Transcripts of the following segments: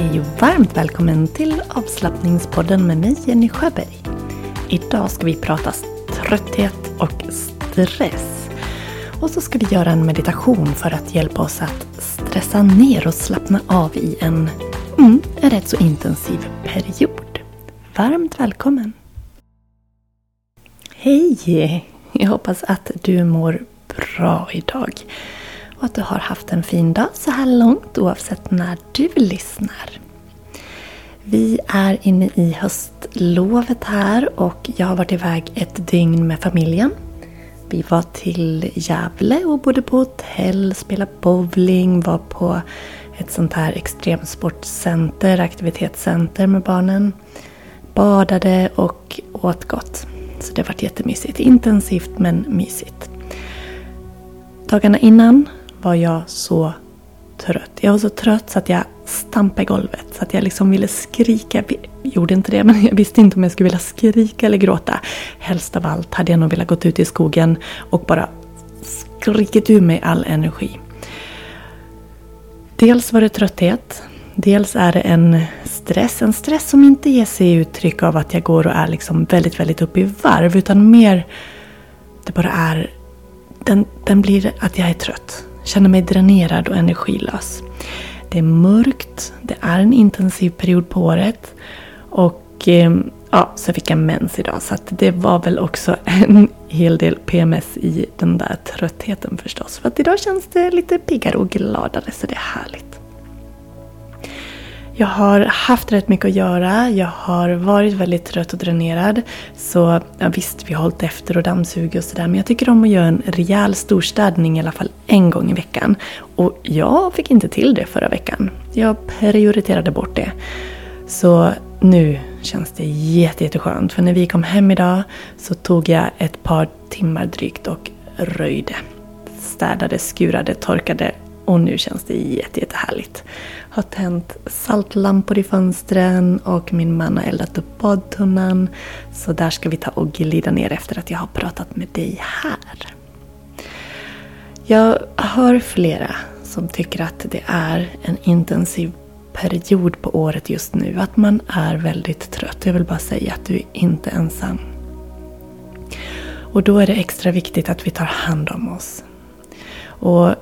Hej och varmt välkommen till avslappningspodden med mig Jenny Sjöberg. Idag ska vi prata trötthet och stress. Och så ska vi göra en meditation för att hjälpa oss att stressa ner och slappna av i en, mm, rätt så intensiv period. Varmt välkommen! Hej! Jag hoppas att du mår bra idag och att du har haft en fin dag så här långt oavsett när du lyssnar. Vi är inne i höstlovet här och jag har varit iväg ett dygn med familjen. Vi var till Gävle och bodde på hotell, spelade bowling, var på ett sånt här extremsportcenter, aktivitetscenter med barnen. Badade och åt gott. Så det har varit jättemysigt. Intensivt men mysigt. Dagarna innan var jag så trött. Jag var så trött så att jag stampade i golvet. Så att jag liksom ville skrika. Jag gjorde inte det, men jag visste inte om jag skulle vilja skrika eller gråta. Helst av allt hade jag nog velat gå ut i skogen och bara skrikit ur mig all energi. Dels var det trötthet. Dels är det en stress. En stress som inte ger sig uttryck av att jag går och är liksom väldigt, väldigt uppe i varv. Utan mer, det bara är, den, den blir att jag är trött känner mig dränerad och energilös. Det är mörkt, det är en intensiv period på året och ehm, ja, så fick jag mens idag så att det var väl också en hel del PMS i den där tröttheten förstås. För att idag känns det lite piggare och gladare så det är härligt. Jag har haft rätt mycket att göra. Jag har varit väldigt trött och dränerad. Så ja, visst, vi har hållit efter och dammsugit och sådär. Men jag tycker om att göra en rejäl storstädning i alla fall en gång i veckan. Och jag fick inte till det förra veckan. Jag prioriterade bort det. Så nu känns det jätteskönt. För när vi kom hem idag så tog jag ett par timmar drygt och röjde. Städade, skurade, torkade och nu känns det jätte, jättehärligt. Har tänt saltlampor i fönstren och min man har eldat upp badtunnan. Så där ska vi ta och glida ner efter att jag har pratat med dig här. Jag hör flera som tycker att det är en intensiv period på året just nu. Att man är väldigt trött. Jag vill bara säga att du är inte ensam. Och då är det extra viktigt att vi tar hand om oss. Och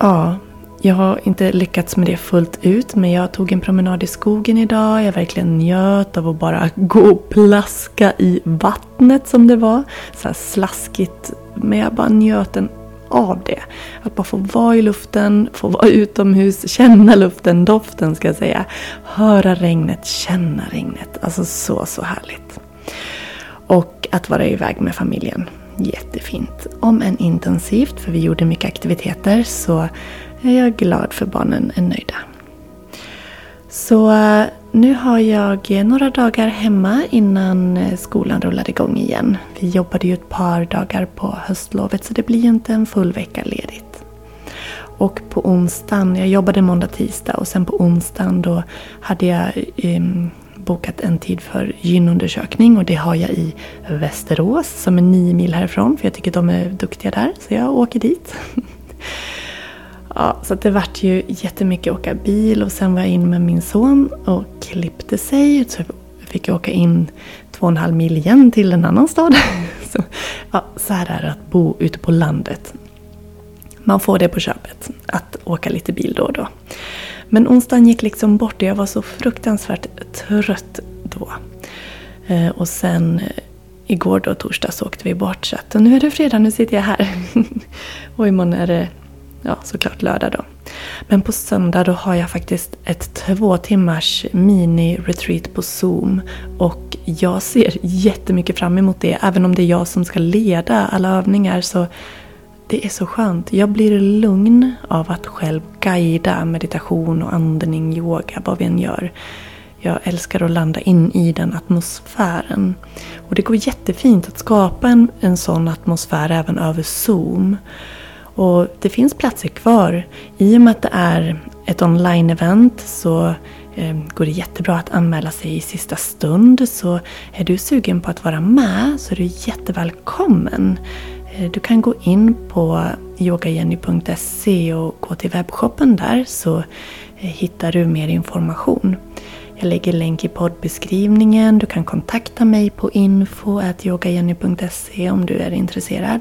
ja, jag har inte lyckats med det fullt ut men jag tog en promenad i skogen idag. Jag verkligen njöt av att bara gå och plaska i vattnet som det var. Så här slaskigt. Men jag bara njöt en av det. Att bara få vara i luften, få vara utomhus, känna luften, doften ska jag säga. Höra regnet, känna regnet. Alltså så, så härligt. Och att vara iväg med familjen. Jättefint. Om än intensivt, för vi gjorde mycket aktiviteter, så är jag glad för barnen är nöjda. Så eh, nu har jag några dagar hemma innan eh, skolan rullar igång igen. Vi jobbade ju ett par dagar på höstlovet så det blir ju inte en full vecka ledigt. Och på onsdagen, jag jobbade måndag, tisdag och sen på onsdagen då hade jag um, bokat en tid för gynundersökning och det har jag i Västerås som är nio mil härifrån för jag tycker de är duktiga där så jag åker dit. Ja, så det vart ju jättemycket åka bil och sen var jag in med min son och klippte sig. Så fick jag åka in två och en halv mil igen till en annan stad. Så, ja, så här är det att bo ute på landet. Man får det på köpet, att åka lite bil då och då. Men onsdagen gick liksom bort och jag var så fruktansvärt trött då. Eh, och sen eh, igår då, torsdag, så åkte vi bort. Så att, och nu är det fredag, nu sitter jag här. och imorgon är det ja, såklart lördag då. Men på söndag då har jag faktiskt ett två timmars mini-retreat på Zoom. Och jag ser jättemycket fram emot det. Även om det är jag som ska leda alla övningar så det är så skönt. Jag blir lugn av att själv guida meditation och andning, yoga, vad vi än gör. Jag älskar att landa in i den atmosfären. Och det går jättefint att skapa en, en sån atmosfär även över Zoom. Och det finns platser kvar. I och med att det är ett online-event så eh, går det jättebra att anmäla sig i sista stund. Så är du sugen på att vara med så är du jättevälkommen. Eh, du kan gå in på yogajenny.se och gå till webbshoppen där så eh, hittar du mer information. Jag lägger länk i poddbeskrivningen. Du kan kontakta mig på info.yogajenny.se om du är intresserad.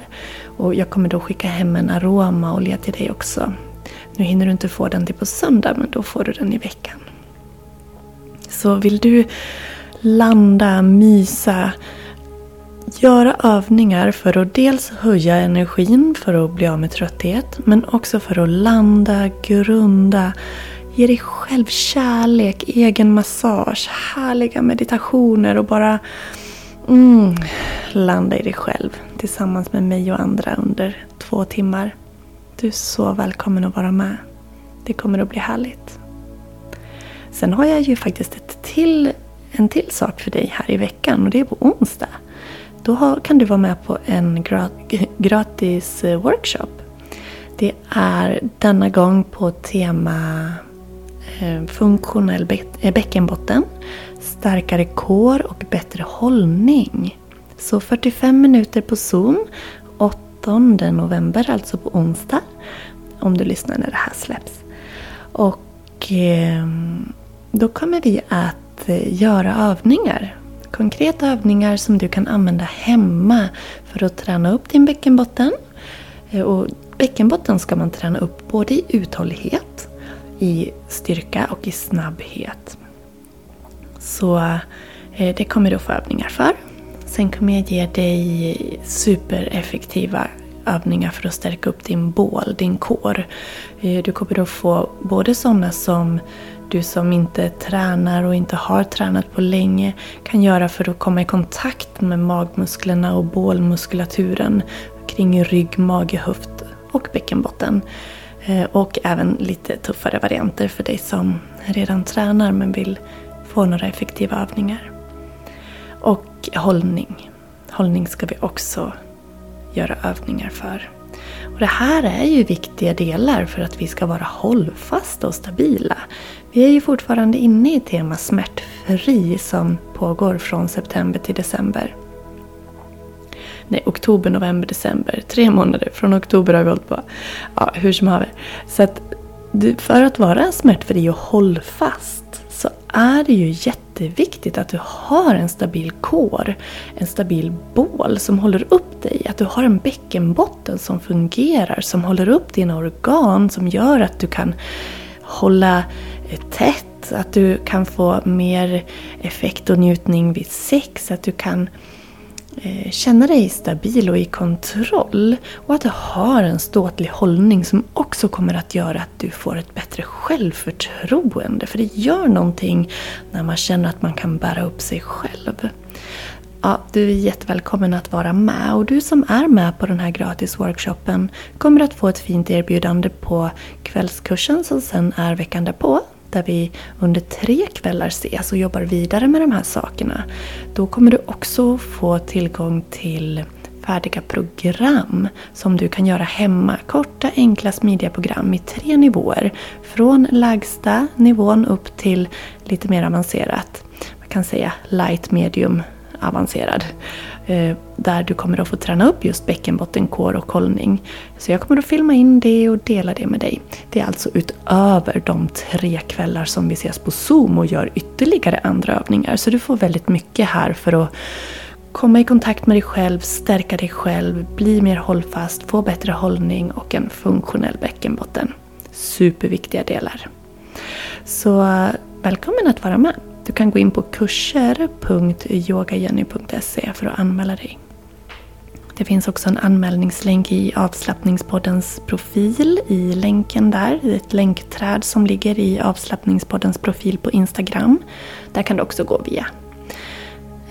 Och jag kommer då skicka hem en aromaolja till dig också. Nu hinner du inte få den till på söndag men då får du den i veckan. Så vill du landa, mysa, göra övningar för att dels höja energin för att bli av med trötthet men också för att landa, grunda, ge dig själv kärlek, egen massage, härliga meditationer och bara mm, landa i dig själv tillsammans med mig och andra under två timmar. Du är så välkommen att vara med. Det kommer att bli härligt. Sen har jag ju faktiskt ett till, en till sak för dig här i veckan och det är på onsdag. Då kan du vara med på en gratis eh, workshop. Det är denna gång på tema eh, funktionell eh, bäckenbotten, starkare kår och bättre hållning. Så 45 minuter på Zoom 8 november, alltså på onsdag. Om du lyssnar när det här släpps. Och ehm, då kommer vi att göra övningar. Konkreta övningar som du kan använda hemma för att träna upp din bäckenbotten. Eh, och bäckenbotten ska man träna upp både i uthållighet, i styrka och i snabbhet. Så eh, det kommer du få övningar för. Sen kommer jag ge dig supereffektiva övningar för att stärka upp din bål, din kår. Eh, du kommer att få både sådana som du som inte tränar och inte har tränat på länge kan göra för att komma i kontakt med magmusklerna och bålmuskulaturen kring rygg, mage, höft och bäckenbotten. Eh, och även lite tuffare varianter för dig som redan tränar men vill få några effektiva övningar. Och hållning. Hållning ska vi också göra övningar för. Och det här är ju viktiga delar för att vi ska vara hållfasta och stabila. Vi är ju fortfarande inne i tema smärtfri som pågår från september till december. Nej, oktober, november, december. Tre månader. Från oktober har vi hållit på. Ja, hur som haver. Så att för att vara smärtfri och hållfast så är det ju jätteviktigt att du har en stabil kår, en stabil bål som håller upp dig. Att du har en bäckenbotten som fungerar, som håller upp dina organ, som gör att du kan hålla eh, tätt, att du kan få mer effekt och njutning vid sex, att du kan Eh, känna dig stabil och i kontroll. Och att du har en ståtlig hållning som också kommer att göra att du får ett bättre självförtroende. För det gör någonting när man känner att man kan bära upp sig själv. Ja, du är jättevälkommen att vara med och du som är med på den här gratis workshopen kommer att få ett fint erbjudande på kvällskursen som sen är veckan därpå där vi under tre kvällar ses och jobbar vidare med de här sakerna. Då kommer du också få tillgång till färdiga program som du kan göra hemma. Korta, enkla, smidiga program i tre nivåer. Från lägsta nivån upp till lite mer avancerat. Man kan säga light, medium, avancerad. Eh, där du kommer att få träna upp just bäckenbottenkår och hållning. Så jag kommer att filma in det och dela det med dig. Det är alltså utöver de tre kvällar som vi ses på Zoom och gör ytterligare andra övningar. Så du får väldigt mycket här för att komma i kontakt med dig själv, stärka dig själv, bli mer hållfast, få bättre hållning och en funktionell bäckenbotten. Superviktiga delar. Så eh, välkommen att vara med! Du kan gå in på kurser.yogajenny.se för att anmäla dig. Det finns också en anmälningslänk i avslappningspoddens profil i länken där. I ett länkträd som ligger i avslappningspoddens profil på Instagram. Där kan du också gå via.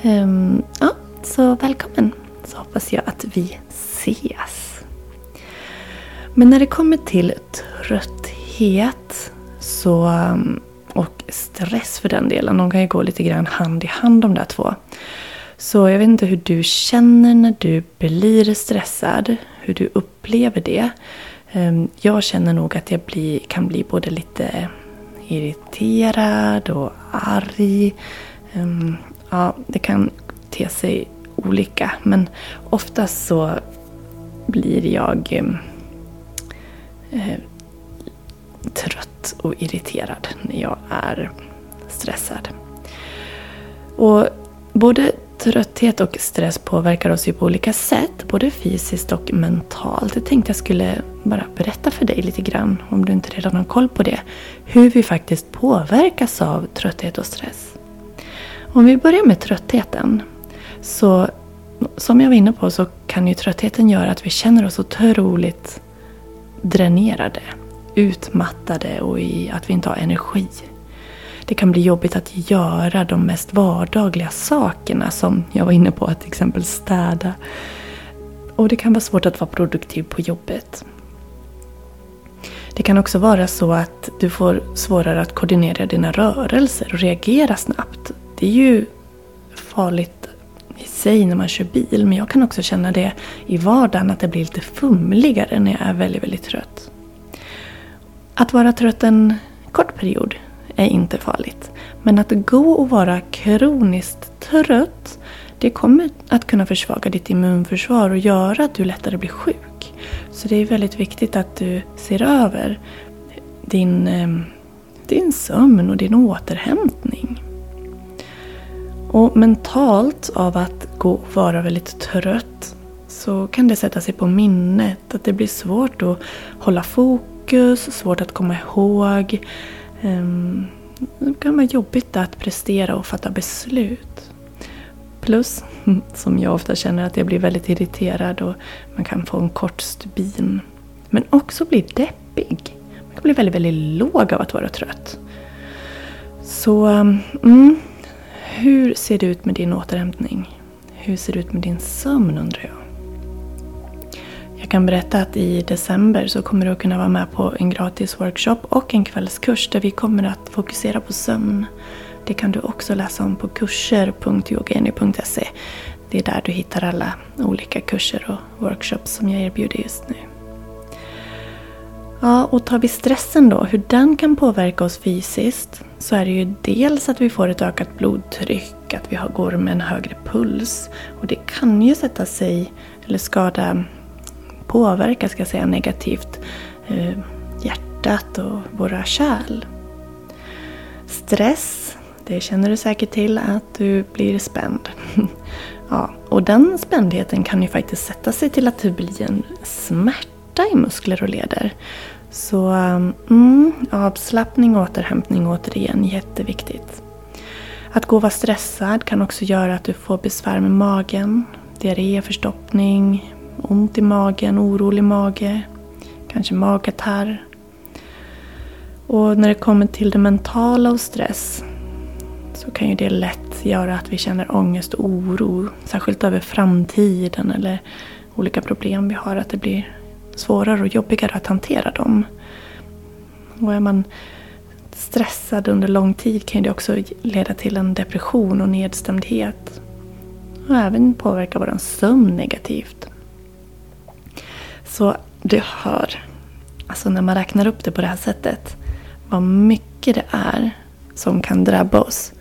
Um, ja, så välkommen. Så hoppas jag att vi ses. Men när det kommer till trötthet så ehm, och stress för den delen. De kan ju gå lite grann hand i hand de där två. Så jag vet inte hur du känner när du blir stressad. Hur du upplever det. Ehm, jag känner nog att jag blir, kan bli både lite irriterad och arg. Ehm, ja, det kan te sig olika. Men oftast så blir jag ehm, eh, trött och irriterad när jag är stressad. Och både trötthet och stress påverkar oss ju på olika sätt, både fysiskt och mentalt. Jag tänkte jag skulle bara berätta för dig lite grann, om du inte redan har koll på det, hur vi faktiskt påverkas av trötthet och stress. Om vi börjar med tröttheten, så som jag var inne på så kan ju tröttheten göra att vi känner oss otroligt dränerade, utmattade och i att vi inte har energi. Det kan bli jobbigt att göra de mest vardagliga sakerna som jag var inne på, att till exempel städa. Och det kan vara svårt att vara produktiv på jobbet. Det kan också vara så att du får svårare att koordinera dina rörelser och reagera snabbt. Det är ju farligt i sig när man kör bil, men jag kan också känna det i vardagen att det blir lite fumligare när jag är väldigt, väldigt trött. Att vara trött en kort period är inte farligt. Men att gå och vara kroniskt trött det kommer att kunna försvaga ditt immunförsvar och göra att du lättare blir sjuk. Så det är väldigt viktigt att du ser över din, ehm, din sömn och din återhämtning. Och mentalt av att gå och vara väldigt trött så kan det sätta sig på minnet. Att det blir svårt att hålla fokus, svårt att komma ihåg. Ehm, det kan vara jobbigt att prestera och fatta beslut. Plus, som jag ofta känner, att jag blir väldigt irriterad och man kan få en kort stubin. Men också bli deppig. Man kan bli väldigt, väldigt låg av att vara trött. Så, mm, hur ser det ut med din återhämtning? Hur ser det ut med din sömn undrar jag? Jag kan berätta att i december så kommer du att kunna vara med på en gratis workshop och en kvällskurs där vi kommer att fokusera på sömn. Det kan du också läsa om på kurser.yogeni.se. Det är där du hittar alla olika kurser och workshops som jag erbjuder just nu. Ja, och tar vi stressen då, hur den kan påverka oss fysiskt, så är det ju dels att vi får ett ökat blodtryck, att vi går med en högre puls. Och det kan ju sätta sig, eller skada påverkar ska jag säga, negativt eh, hjärtat och våra kärl. Stress, det känner du säkert till att du blir spänd. ja, och den spändheten kan ju faktiskt sätta sig till att det blir en smärta i muskler och leder. Så mm, avslappning och återhämtning återigen jätteviktigt. Att gå och vara stressad kan också göra att du får besvär med magen, diarré, förstoppning, ont i magen, orolig mage, kanske magkatarr. Och när det kommer till det mentala och stress så kan ju det lätt göra att vi känner ångest och oro. Särskilt över framtiden eller olika problem vi har. Att det blir svårare och jobbigare att hantera dem. Och är man stressad under lång tid kan det också leda till en depression och nedstämdhet. Och även påverka vår sömn negativt. Så du hör, alltså när man räknar upp det på det här sättet, vad mycket det är som kan drabba oss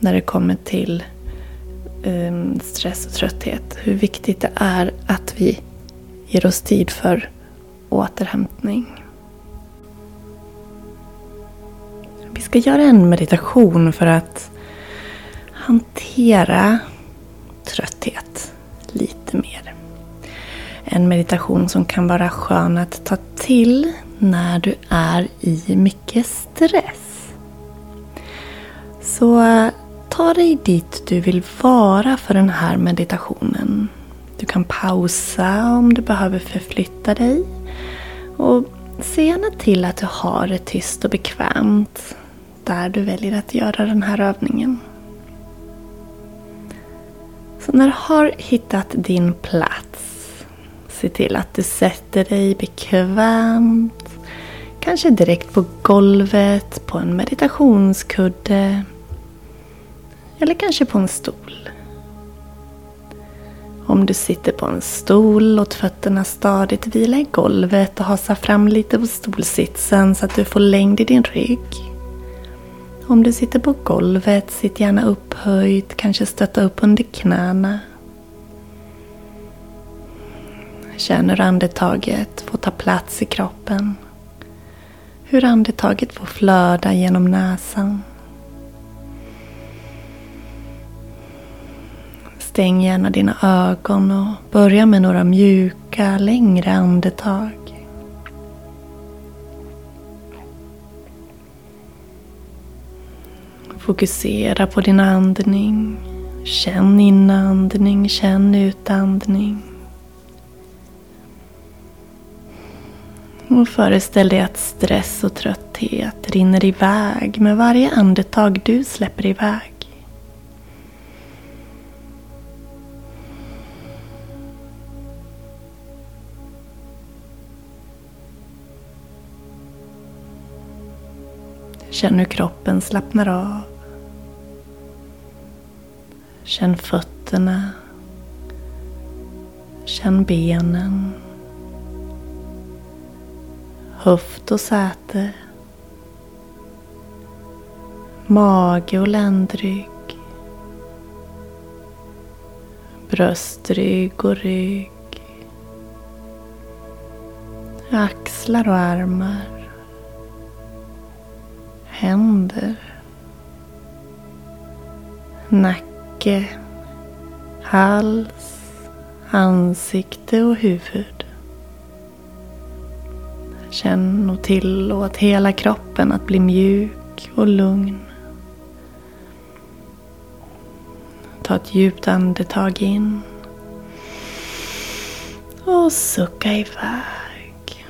när det kommer till um, stress och trötthet. Hur viktigt det är att vi ger oss tid för återhämtning. Vi ska göra en meditation för att hantera trötthet lite mer. En meditation som kan vara skön att ta till när du är i mycket stress. Så ta dig dit du vill vara för den här meditationen. Du kan pausa om du behöver förflytta dig. Och se gärna till att du har det tyst och bekvämt där du väljer att göra den här övningen. Så när du har hittat din plats Se till att du sätter dig bekvämt. Kanske direkt på golvet, på en meditationskudde. Eller kanske på en stol. Om du sitter på en stol, låt fötterna stadigt vila i golvet och hasa fram lite på stolsitsen så att du får längd i din rygg. Om du sitter på golvet, sitt gärna upphöjt, kanske stötta upp under knäna. Känn hur andetaget får ta plats i kroppen. hur andetaget får flöda genom näsan. Stäng gärna dina ögon och börja med några mjuka, längre andetag. Fokusera på din andning. Känn inandning, känn utandning. Och föreställ dig att stress och trötthet rinner iväg med varje andetag du släpper iväg. Känn hur kroppen slappnar av. Känn fötterna. Känn benen. Höft och säte. Mage och ländrygg. Bröstrygg och rygg. Axlar och armar. Händer. Nacke. Hals. Ansikte och huvud. Känn och tillåt hela kroppen att bli mjuk och lugn. Ta ett djupt andetag in. Och sucka iväg.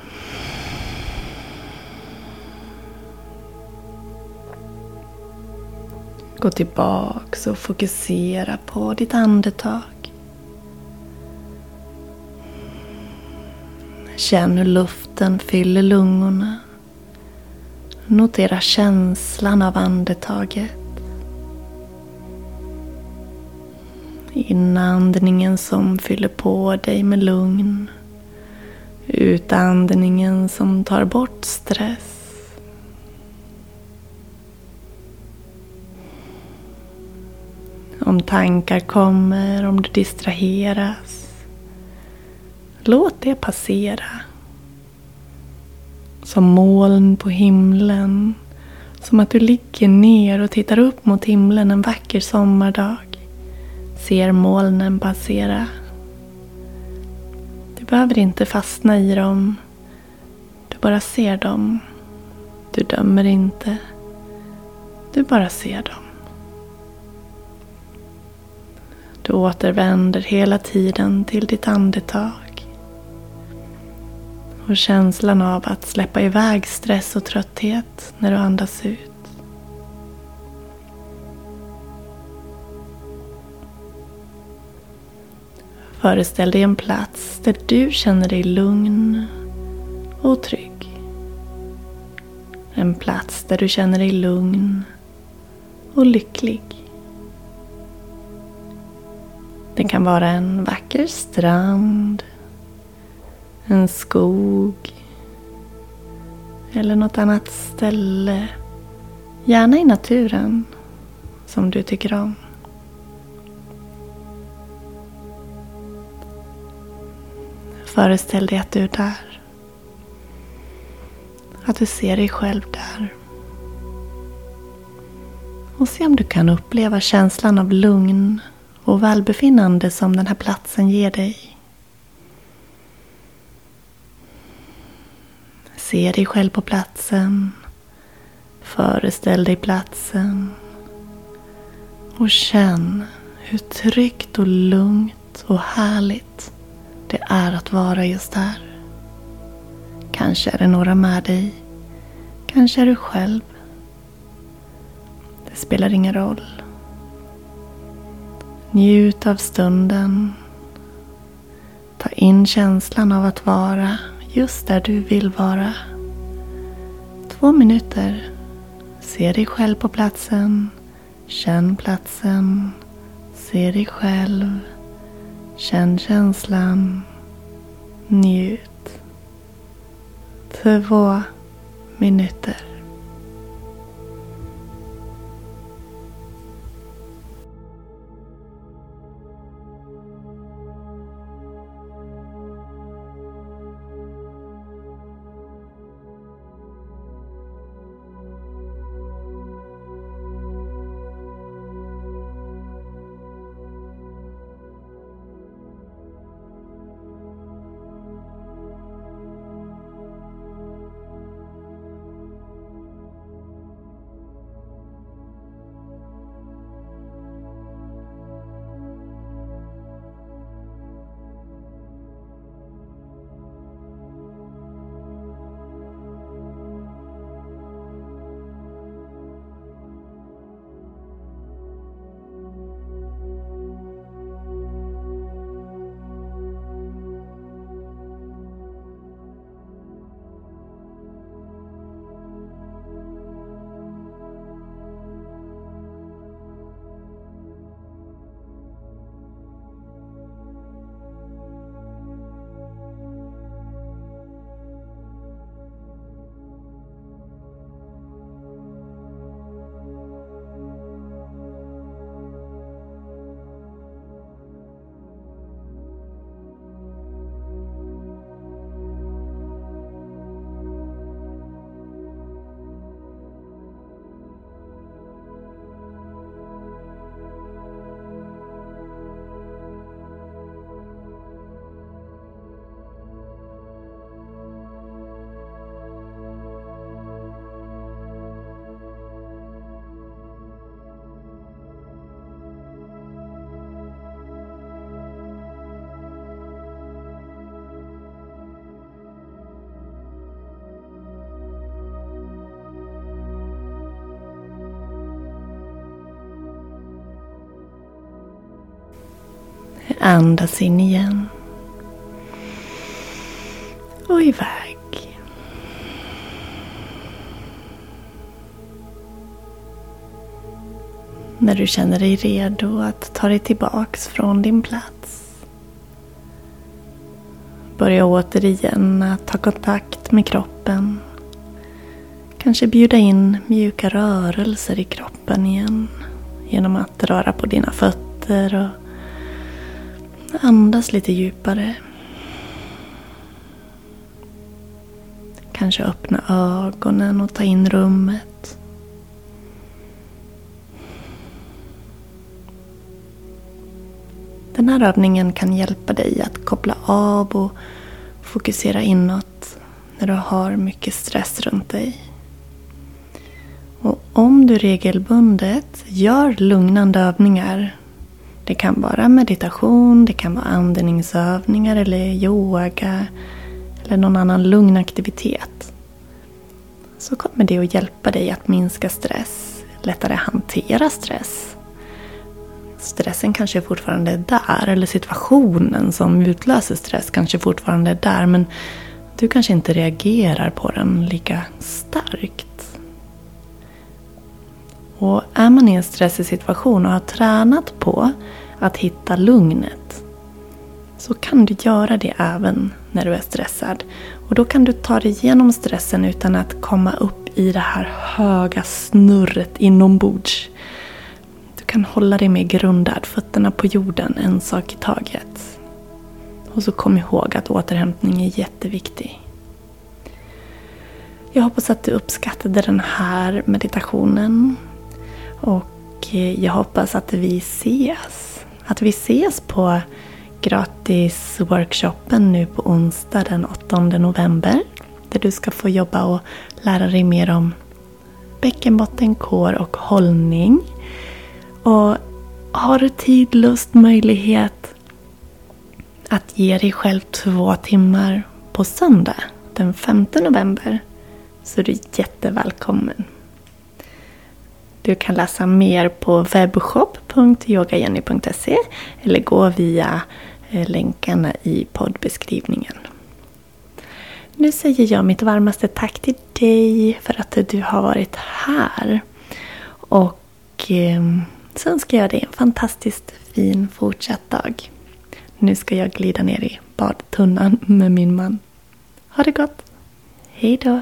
Gå tillbaks och fokusera på ditt andetag. Känn hur luften fyller lungorna. Notera känslan av andetaget. Inandningen som fyller på dig med lugn. Utandningen som tar bort stress. Om tankar kommer, om du distraheras Låt det passera. Som moln på himlen. Som att du ligger ner och tittar upp mot himlen en vacker sommardag. Ser molnen passera. Du behöver inte fastna i dem. Du bara ser dem. Du dömer inte. Du bara ser dem. Du återvänder hela tiden till ditt andetag och känslan av att släppa iväg stress och trötthet när du andas ut. Föreställ dig en plats där du känner dig lugn och trygg. En plats där du känner dig lugn och lycklig. Det kan vara en vacker strand en skog eller något annat ställe. Gärna i naturen som du tycker om. Föreställ dig att du är där. Att du ser dig själv där. Och se om du kan uppleva känslan av lugn och välbefinnande som den här platsen ger dig. Se dig själv på platsen. Föreställ dig platsen. Och känn hur tryggt och lugnt och härligt det är att vara just här. Kanske är det några med dig. Kanske är du själv. Det spelar ingen roll. Njut av stunden. Ta in känslan av att vara just där du vill vara. Två minuter. Se dig själv på platsen. Känn platsen. Se dig själv. Känn känslan. Njut. Två minuter. Andas in igen. Och iväg. När du känner dig redo att ta dig tillbaks från din plats. Börja återigen att ta kontakt med kroppen. Kanske bjuda in mjuka rörelser i kroppen igen. Genom att röra på dina fötter och andas lite djupare. Kanske öppna ögonen och ta in rummet. Den här övningen kan hjälpa dig att koppla av och fokusera inåt när du har mycket stress runt dig. Och om du regelbundet gör lugnande övningar det kan vara meditation, det kan vara andningsövningar eller yoga eller någon annan lugn aktivitet. Så kommer det att hjälpa dig att minska stress, lättare hantera stress. Stressen kanske fortfarande är där, eller situationen som utlöser stress kanske fortfarande är där, men du kanske inte reagerar på den lika starkt. Och är man i en stressig situation och har tränat på att hitta lugnet så kan du göra det även när du är stressad. Och då kan du ta dig igenom stressen utan att komma upp i det här höga snurret inombords. Du kan hålla dig mer grundad, fötterna på jorden, en sak i taget. Och så kom ihåg att återhämtning är jätteviktig. Jag hoppas att du uppskattade den här meditationen. Och eh, jag hoppas att vi ses. Att vi ses på gratisworkshopen nu på onsdag den 8 november. Där du ska få jobba och lära dig mer om bäckenbottenkår och hållning. Och har du tid, lust, möjlighet att ge dig själv två timmar på söndag den 5 november så är du jättevälkommen. Du kan läsa mer på webbshop.yogajenny.se eller gå via eh, länkarna i poddbeskrivningen. Nu säger jag mitt varmaste tack till dig för att du har varit här. Och ehm, så önskar jag dig en fantastiskt fin fortsatt dag. Nu ska jag glida ner i badtunnan med min man. Ha det gott! Hejdå!